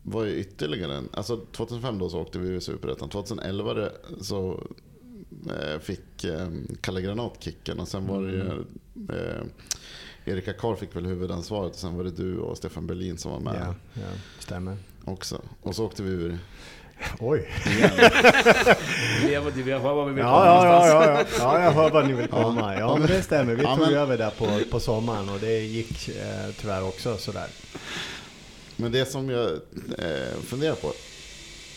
var ju ytterligare en... Alltså 2005 då så åkte vi ur Superettan. 2011 det- så eh, fick Kalle Granat kicken och sen var det ju... Eh, Erika Karl fick väl huvudansvaret och sen var det du och Stefan Berlin som var med Ja, ja, stämmer. också. Och så åkte vi ur Oj! Var vi hör var vi vill komma Ja, ja, ja, ja. ja, jag hör vad ni vill komma. Ja, men det stämmer. Vi Ja, tog men- över där på, på sommaren och det gick eh, tyvärr också sådär. Men det som jag eh, funderar på.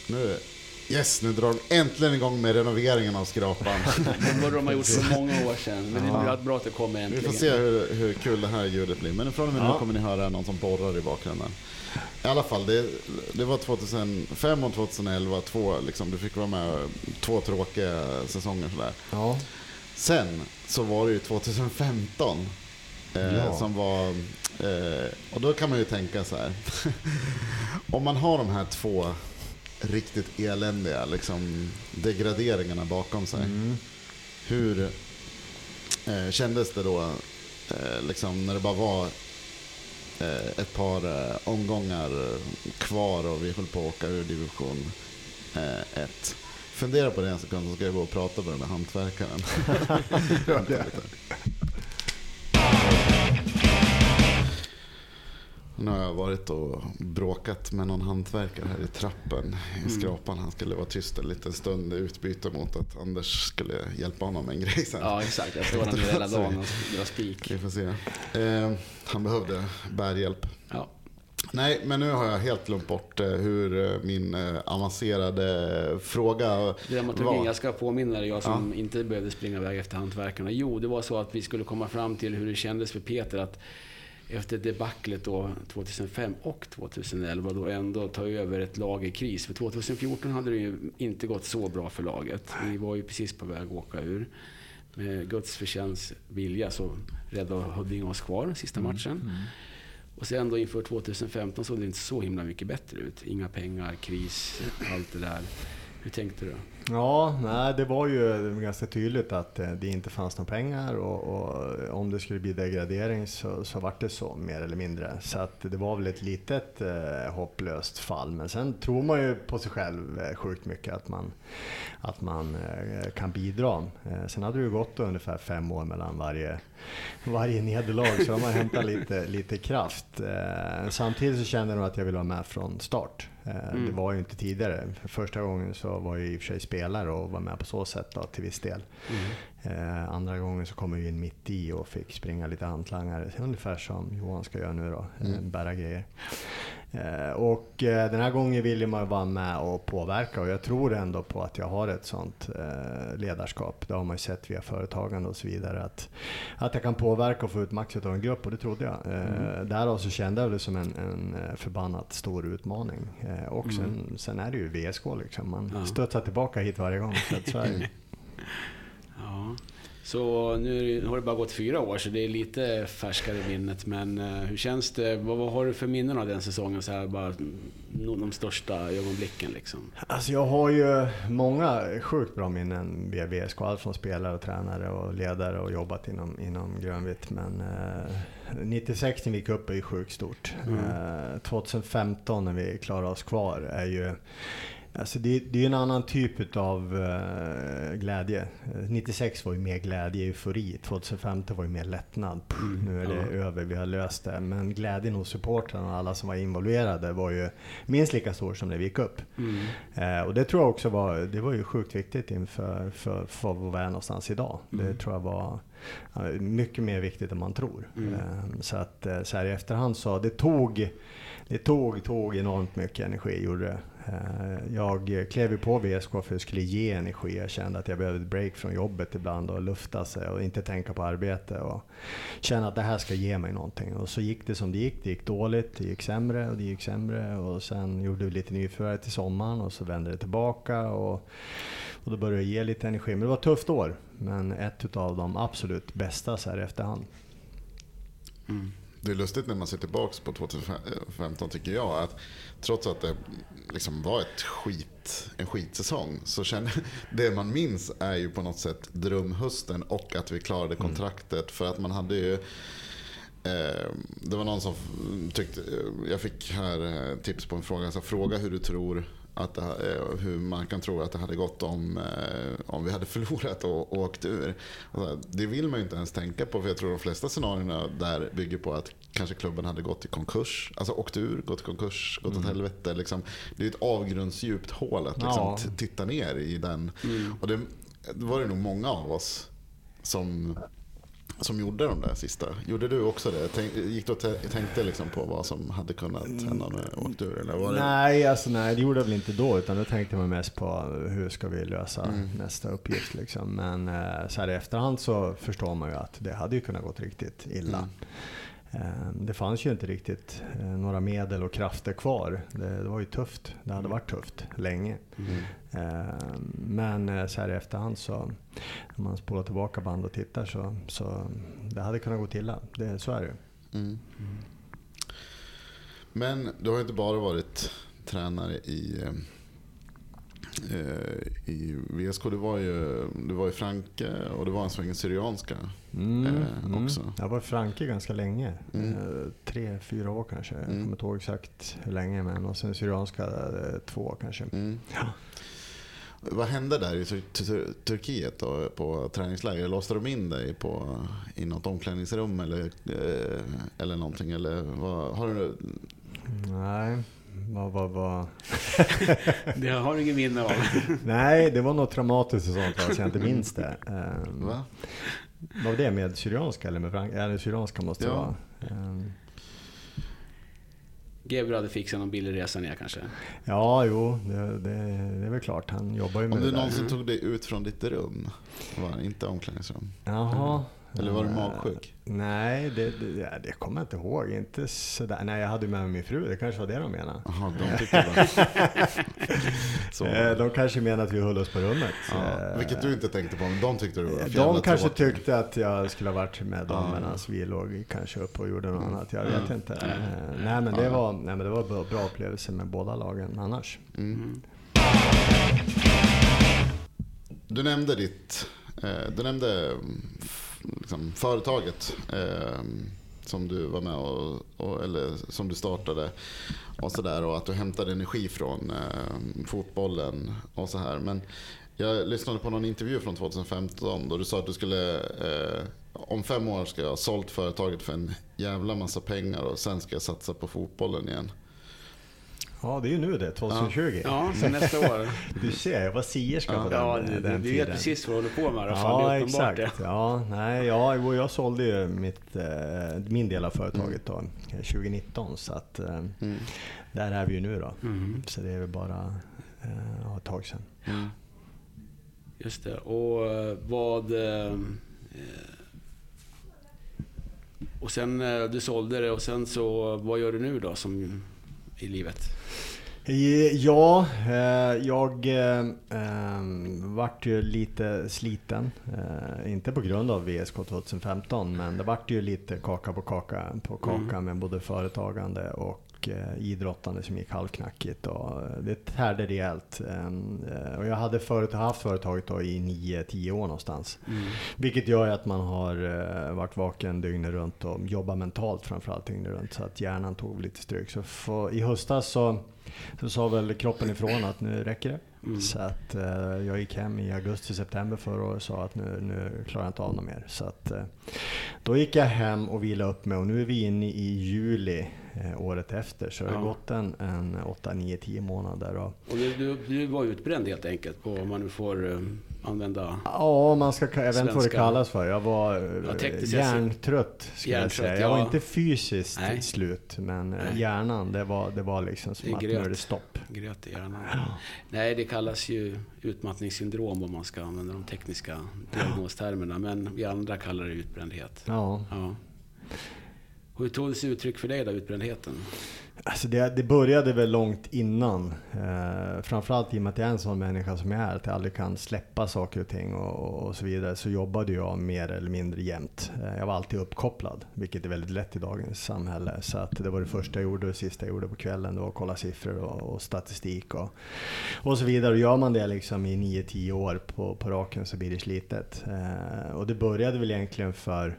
Nu, yes, nu drar de äntligen igång med renoveringen av skrapan. Det borde de ha gjort för många år sedan. Men det är bra att det kommer Vi äntligen. får se hur, hur kul det här ljudet blir. Men från och med nu Ja. kommer ni höra någon som borrar i bakgrunden. I alla fall, det, det var 2005 och 2011. Två, liksom, du fick vara med två tråkiga säsonger sådär. Ja, Sen så var det ju 2015. Eh, Ja. Som var, eh, och då kan man ju tänka så här. om man har de här två riktigt eländiga liksom, degraderingarna bakom sig. mm. Hur eh, kändes det då eh, liksom, när det bara var eh, ett par eh, omgångar kvar och vi höll på att åka ur division 1. Fundera på det en sekund så ska jag gå och prata med den där hantverkaren. Nu har jag varit och bråkat med någon hantverkare här i trappen i skrapan. Han skulle vara tyst en liten stund i utbyte mot att Anders skulle hjälpa honom med en grej sen. Ja, exakt. Jag står där hela dagen och drar spik. Vi får se. Eh, han behövde bärhjälp. Ja. Nej, men nu har jag helt glömt bort eh, hur eh, min eh, avancerade fråga Dramaturgin, var. jag ska påminna dig, jag som inte behövde springa iväg efter hantverkarna. Jo, det var så att vi skulle komma fram till hur det kändes för Peter att efter debaclet då 2005 och 2011 då ändå ta över ett lag i kris. För 2014 hade det ju inte gått så bra för laget. Vi var ju precis på väg att åka ur. Med Guds förtjänst vilja så räddade Huddinge oss kvar sista matchen. Och sen då inför 2015 såg det inte så himla mycket bättre ut. Inga pengar, kris, allt det där. Hur tänkte du? Ja, nej, det var ju ganska tydligt att eh, det inte fanns några pengar och, och om det skulle bli degradering så, så vart det så mer eller mindre. Så att det var väl ett litet eh, hopplöst fall. Men sen tror man ju på sig själv eh, sjukt mycket att man, att man eh, kan bidra. Eh, sen hade det ju gått ungefär fem år mellan varje, varje nederlag så har man hämtat lite, lite kraft. Eh, samtidigt så kände jag nog att jag ville vara med från start. Eh, Det Mm. var ju inte tidigare. För första gången så var jag i och för sig spelare och var med på så sätt då, till viss del. Eh, andra gången så kom jag in mitt i och fick springa lite hantlangare. Ungefär som Johan ska göra nu då, eh, Mm. bära grejer. Eh, och eh, den här gången ville man ju vara med och påverka och jag tror ändå på att jag har ett sånt eh, ledarskap. Det har man ju sett via företagande och så vidare. Att, att jag kan påverka och få ut max av en grupp och det trodde jag. Eh, Därav så kände jag det som en, en förbannat stor utmaning. Och sen, sen är det ju VSK liksom. Man Ja. studsar tillbaka hit varje gång. Så att så är det. Ja. Så nu har det bara gått fyra år, så det är lite färskare i minnet. Men eh, hur känns det? Vad, vad, har du för minnen av den säsongen? Så här, bara, de största ögonblicken liksom. Alltså jag har ju många sjukt bra minnen via VSK. Allt från spelare och tränare och ledare och jobbat inom, inom grönvitt. Men eh, 96 när vi gick upp är ju sjukt stort. Mm. Eh, 2015 när vi klarade oss kvar är ju Alltså det, det är en annan typ av uh, glädje. 96 var ju mer glädje, eufori. 2015 var ju mer lättnad. Puh, mm, nu är det ja. över, vi har löst det. Men glädjen hos supportrarna och alla som var involverade var ju minst lika stor som när vi gick upp. Mm. Uh, och det tror jag också var, det var ju sjukt viktigt inför för, för var vi är någonstans idag. Mm. Det tror jag var mycket mer viktigt än man tror. Mm. Uh, så att så här i efterhand så, det tog det tog, tog enormt mycket energi, gjorde det. Eh, jag klev ju på VSK för att jag skulle ge energi. Jag kände att jag behövde ett break från jobbet ibland och lufta sig och inte tänka på arbete. Och känna att det här ska ge mig någonting. Och så gick det som det gick. Det gick dåligt, det gick sämre och det gick sämre. Och sen gjorde vi lite nyförvärv till sommaren och så vände det tillbaka. Och, och då började det ge lite energi. Men det var ett tufft år. Men ett av de absolut bästa så här i efterhand. Mm. Det är lustigt när man ser tillbaka på 2015 tycker jag. att Trots att det liksom var ett skit, en skitsäsong. Så känner, det man minns är ju på något sätt drömhösten och att vi klarade mm. kontraktet. För att man hade ju eh, det var någon som tyckte, jag fick här eh, tips på en fråga. Så fråga hur du tror att eh, hur man kan tro att det hade gått om, eh, om vi hade förlorat och, och åkt ur. Alltså, det vill man ju inte ens tänka på för jag tror de flesta scenarierna där bygger på att kanske klubben hade gått i konkurs. Alltså åkt ur, gått i konkurs, gått mm. åt helvete. Liksom. Det är ett avgrundsdjupt hål att liksom, ja. titta ner i den. Mm. Och det, det var det nog många av oss som som gjorde de där sista. Gjorde du också det? Tänk, gick du och tänkte liksom på vad som hade kunnat hända om du åkte ur? Eller var det... Nej, alltså, nej, det gjorde jag väl inte då. Utan då tänkte man mest på hur ska vi lösa mm. nästa uppgift. Liksom. Men eh, så här i efterhand så förstår man ju att det hade ju kunnat gått riktigt illa. Mm. Det fanns ju inte riktigt eh, några medel och krafter kvar. Det, det var ju tufft. Det hade varit tufft länge. Mm. Men eh, så här i efterhand så, när man spolar tillbaka band och tittar så, så det hade kunnat gå illa. Det, så är det mm. Mm. Men du har ju inte bara varit tränare i Eh, i VSK. Det var ju, det var ju Franke och det var en sväng Syrianska mm, eh, mm. också. Mm. Jag var i Franke ganska länge. Mm. Eh, tre, fyra år kanske. Jag mm. kommer inte ihåg exakt hur länge. Men och sen Syrianska eh, två kanske. Mm. Ja. Vad hände där i Turkiet då, på träningsläger? Låste de in dig på, i något omklädningsrum eller, eh, eller någonting? Eller vad, har du... Nej, vad, vad, vad... det har du inget minne av? Nej, det var något traumatiskt och sånt så jag inte minns det. Um, Va? Vad var det med Syrianska eller med frank Eller Syrianska måste det ja. vara. Um, Gebro hade fixat någon billig resa ner kanske? Ja, jo, det, det, det är väl klart. Han jobbar ju med Om det du någonsin tog dig ut från ditt rum? Var inte omklädningsrum? Jaha. Eller var du magsjuk? Nej, det, det, det kommer jag inte ihåg. Inte sådär. Nej, jag hade med mig min fru. Det kanske var det de menade. Jaha, de tyckte. Eh, de kanske menade att vi höll oss på rummet. Ja, eh, vilket du inte tänkte på, men de tyckte du var De kanske tråkig. tyckte att jag skulle ha varit med dem ja. medan vi låg kanske uppe och gjorde något mm. annat. Jag vet inte. Mm. Nej, men det var, nej, men det var bra, bra upplevelse med båda lagen annars. Mm. Du nämnde ditt... Du nämnde liksom, företaget eh, som du var med och, och, eller som du startade och sådär och att du hämtade energi från eh, fotbollen och så här. Men jag lyssnade på någon intervju från 2015 då du sa att du skulle eh, om fem år ska jag ha sålt företaget för en jävla massa pengar och sen ska jag satsa på fotbollen igen. Ja, det är ju nu det, 2020. Ja, så nästa år. Du ser, jag var sierska ja. på den, ja, den tiden. Du vet precis vad du håller på med i alla fall. Ja, exakt. Det. Ja, nej, ja, jag sålde ju mitt, eh, min del av företaget då, 2019. Så att, eh, mm. där är vi ju nu då. Mm. Så det är väl bara eh, ett tag sedan. Mm. Just det. Och vad... Och sen du sålde det och sen så, vad gör du nu då som i livet? Ja, eh, jag eh, vart ju lite sliten. Eh, inte på grund av VSK 2015, men det vart ju lite kaka på kaka på kaka mm. med både företagande och idrottande som gick halvknackigt. Och det tärde rejält. Och jag hade förut haft företaget i 9-10 år någonstans. Mm. Vilket gör att man har varit vaken dygnet runt och jobbat mentalt framförallt dygnet runt. Så att hjärnan tog lite stryk. Så för, i höstas så så sa väl kroppen ifrån att nu räcker det. Mm. Så att eh, jag gick hem i augusti-september förra året och sa att nu, nu klarar jag inte av något mer. Så att, eh, då gick jag hem och vilade upp mig och nu är vi inne i juli eh, året efter. Så det har gått en, en 8, 9, 10 månader. Och, och du, du, du var utbränd helt enkelt på om man nu får eh, använda Ja, man ska, jag vet inte vad det kallas för. Jag var ja, hjärntrött, skulle jag säga. Jag var inte fysiskt Nej. slut, men eh, Nej. hjärnan, det var, det var liksom som att nu är det stopp. Gröt i hjärnan. Ja. Nej, det kallas ju utmattningssyndrom om man ska använda de tekniska diagnostermerna. Men vi andra kallar det utbrändhet. Ja. Hur tog det sig uttryck för dig då, utbrändheten? Alltså det, det började väl långt innan. Eh, framförallt i och med att jag är en sån människa som jag är, att jag aldrig kan släppa saker och ting och, och så vidare, så jobbade jag mer eller mindre jämt. Eh, jag var alltid uppkopplad, vilket är väldigt lätt i dagens samhälle. Så att det var det första jag gjorde och det sista jag gjorde på kvällen, det var att kolla siffror och, och statistik och, och så vidare. Och gör man det liksom i 9-10 år på, på raken så blir det slitet. Eh, och det började väl egentligen för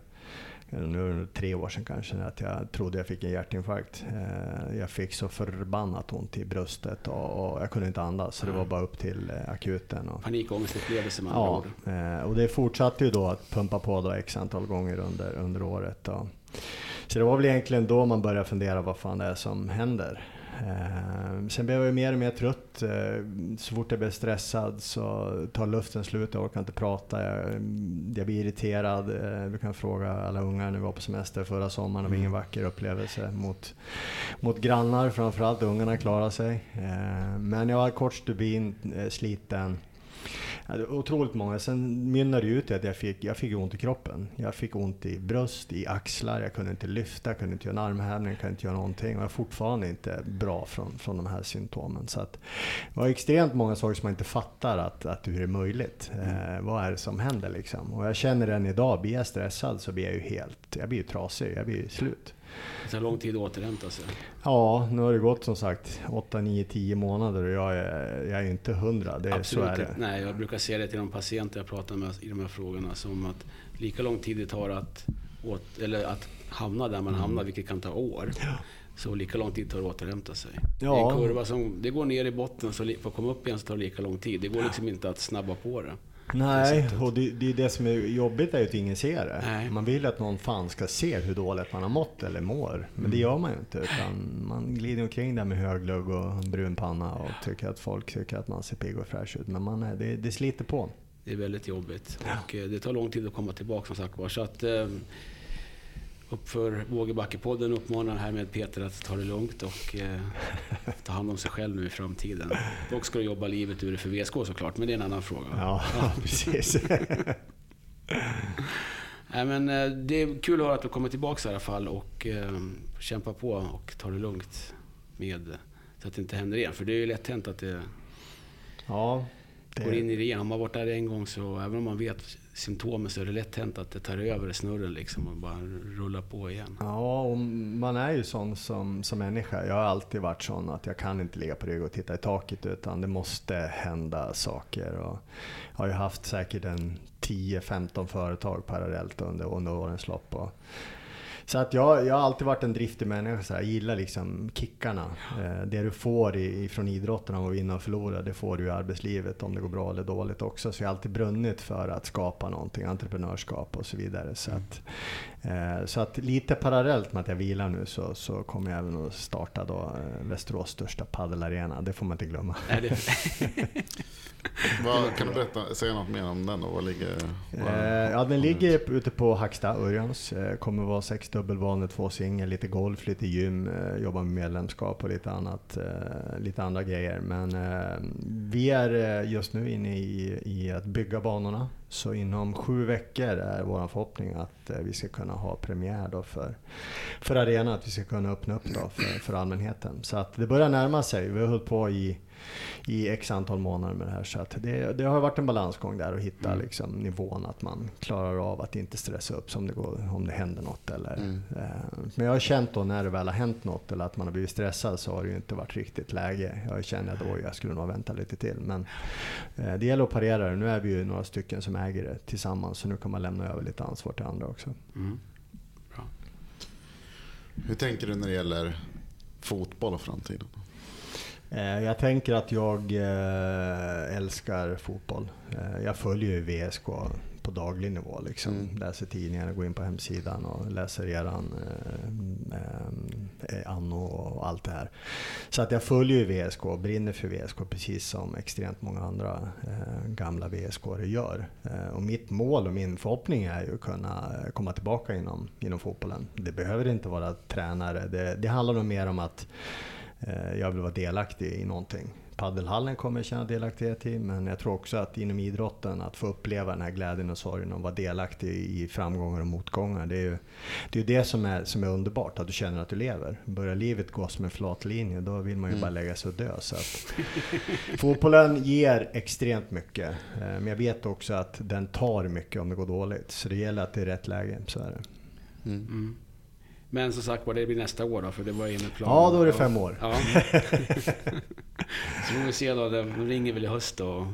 nu är det tre år sedan kanske, att jag trodde jag fick en hjärtinfarkt. Eh, jag fick så förbannat ont i bröstet och, jag kunde inte andas. Så det var bara upp till eh, akuten. Och, Panikångestupplevelse med andra ord. Eh, och det fortsatte ju då att pumpa på då x antal gånger under, under året. Så det var väl egentligen då man började fundera vad fan det är som händer. Eh, sen blev jag mer och mer trött. Eh, så fort jag blev stressad så tar luften slut, jag orkar inte prata. Jag, jag blir irriterad. Eh, du kan fråga alla ungar när vi var på semester förra sommaren. Det var ingen mm. vacker upplevelse mot, mot grannar. Framförallt ungarna klarade sig. Men jag var kort stubin, eh, sliten. Otroligt många. Sen mynnade det ut i att jag fick, jag fick ont i kroppen. Jag fick ont i bröst, i axlar, jag kunde inte lyfta, kunde inte göra en armhävning, kunde inte göra någonting. Och jag är fortfarande inte bra från, från de här symptomen. Så att, det var extremt många saker som man inte fattar att, att hur det är möjligt. Eh, vad är det som händer liksom? Och jag känner än idag, blir jag stressad så blir jag ju helt, jag blir ju trasig, jag blir slut. Det tar lång tid att återhämta sig. Ja, nu har det gått som sagt 8, 9, 10 månader och jag är, jag är inte hundra. Det, Absolut så är det. Nej, jag brukar säga det till de patienter jag pratar med i de här frågorna. Som att lika lång tid det tar att, åt, eller att hamna där man mm. hamnar, vilket kan ta år. Ja. Så lika lång tid tar det att återhämta sig. Ja. Det är en kurva som det går ner i botten, så för att komma upp igen så tar det lika lång tid. Det går liksom inte att snabba på det. Nej, och det, det, det som är jobbigt är ju att ingen ser det. Nej. Man vill att någon fan ska se hur dåligt man har mått eller mår. Men mm. det gör man ju inte. Utan man glider omkring där med höglugg och brun panna och tycker att folk tycker att man ser pigg och fräsch ut. Men man är, det, det sliter på. Det är väldigt jobbigt. Och eh, det tar lång tid att komma tillbaka som sagt var. Så att, eh, uppför Vågebackepodden uppmanar härmed Peter att ta det lugnt och eh, ta hand om sig själv nu i framtiden. Dock ska du jobba livet ur det för VSK såklart, men det är en annan fråga. Ja, ja. precis. Nej, men, eh, det är kul att höra att du kommer tillbaka i alla fall och eh, kämpa på och ta det lugnt med så att det inte händer igen. För det är ju lätt hänt att det ja, det... går in i det igen. Har man varit där en gång så även om man vet symptomen så är det lätt hänt att det tar över snurren liksom och bara rullar på igen. Ja, och man är ju sån som, som människa. Jag har alltid varit sån att jag kan inte ligga på rygg och titta i taket utan det måste hända saker. Och jag har ju haft säkert en 10-15 företag parallellt under, under årens lopp. Och så att jag, jag har alltid varit en driftig människa. Så här. Jag gillar liksom kickarna. Eh, det du får i, från idrotten av att vinna och förlora, det får du i arbetslivet om det går bra eller dåligt också. Så jag har alltid brunnit för att skapa någonting, entreprenörskap och så vidare. Så att, så att lite parallellt med att jag vilar nu så, så kommer jag även att starta då eh, Västerås största paddelarena. Det får man inte glömma. Vad, kan du berätta, säga något mer om den då? Vad ligger, vad, eh, ja, den ligger ute på Hacksta, Örjans. Eh, kommer vara sex dubbelvanor, två singel, lite golf, lite gym, eh, jobba med medlemskap och lite annat, eh, lite andra grejer. Men eh, vi är eh, just nu inne i, i att bygga banorna. Så inom sju veckor är vår förhoppning att eh, vi ska kunna ha premiär då för, för arenan, att vi ska kunna öppna upp då för, för allmänheten. Så att det börjar närma sig. Vi har hållit på i i x antal månader med det här. Så att det, det har varit en balansgång där att hitta mm. liksom, nivån att man klarar av att inte stressa upp om det, går, om det händer något. Eller, mm. eh, men jag har känt då när det väl har hänt något eller att man har blivit stressad så har det ju inte varit riktigt läge. Jag känner att oj, jag skulle nog vänta lite till. Men eh, det gäller att parera det. Nu är vi ju några stycken som äger det tillsammans så nu kan man lämna över lite ansvar till andra också. Mm. Hur tänker du när det gäller fotboll och framtiden? Eh, jag tänker att jag eh, älskar fotboll. Eh, jag följer ju VSK på daglig nivå. Liksom. Mm. Läser tidningarna, går in på hemsidan och läser eran eh, Anno och allt det här. Så att jag följer ju VSK och brinner för VSK precis som extremt många andra eh, gamla VSK gör. Och mitt mål och min förhoppning är ju att kunna komma tillbaka inom, inom fotbollen. Det behöver inte vara tränare. Det, det handlar nog mer om att jag vill vara delaktig i någonting. Paddelhallen kommer jag känna delaktighet i, men jag tror också att inom idrotten, att få uppleva den här glädjen och sorgen och vara delaktig i framgångar och motgångar. Det är ju det, är det som, är, som är underbart, att du känner att du lever. Börjar livet gå som en flat linje, då vill man ju mm. bara lägga sig och dö. Så att, fotbollen ger extremt mycket, eh, men jag vet också att den tar mycket om det går dåligt. Så det gäller att det är rätt läge, så är det. Mm. Men som sagt var, det blir nästa år då, för det var enligt planen. Ja, då är det fem år. Ja. så får vi se då. De ringer väl i höst och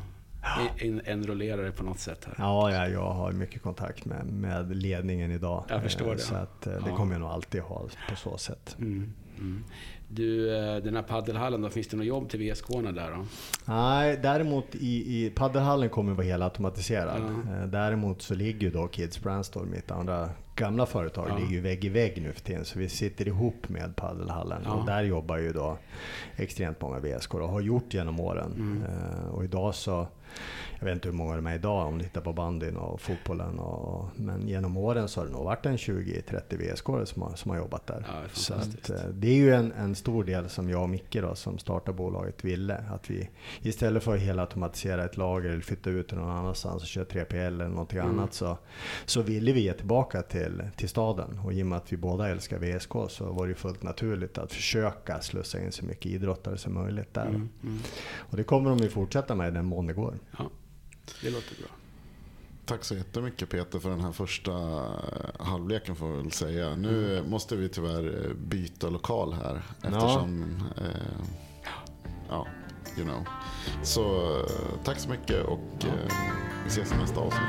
enrollerar det på något sätt. Här. Ja, ja, jag har mycket kontakt med, med ledningen idag. Jag förstår det. Så att, eh, det ja. kommer jag nog alltid ha på så sätt. Mm, mm. Du, eh, den här paddelhallen då, finns det något jobb till VSK där då? Nej, däremot i, i paddelhallen kommer vara helt automatiserad. Ja. Eh, däremot så ligger ju då Kids Brandstorm, mitt andra gamla företag, ja. ligger ju vägg i vägg nu för tiden. Så vi sitter ihop med paddelhallen ja. och där jobbar ju då extremt många VSK och har gjort genom åren. Mm. Uh, och idag så jag vet inte hur många de är idag om du tittar på bandyn och fotbollen. Och, men genom åren så har det nog varit en 20-30 VSK som har, som har jobbat där. Ja, så att, eh, det är ju en, en stor del som jag och Micke då, som startar bolaget ville. Att vi istället för att hela automatisera ett lager eller flytta ut det någon annanstans och köra 3PL eller någonting mm. annat så, så ville vi ge tillbaka till, till staden. Och i och med att vi båda älskar VSK så var det fullt naturligt att försöka slussa in så mycket idrottare som möjligt där. Mm. Mm. Och det kommer de ju fortsätta med den mån det går. Ja. Det låter bra. Tack så jättemycket Peter för den här första eh, halvleken får vi väl säga. Nu mm. måste vi tyvärr eh, byta lokal här eftersom... Ja. Eh, ja, you know. Så eh, tack så mycket och ja. eh, vi ses i nästa avsnitt.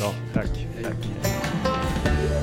Ja, tack. tack. tack.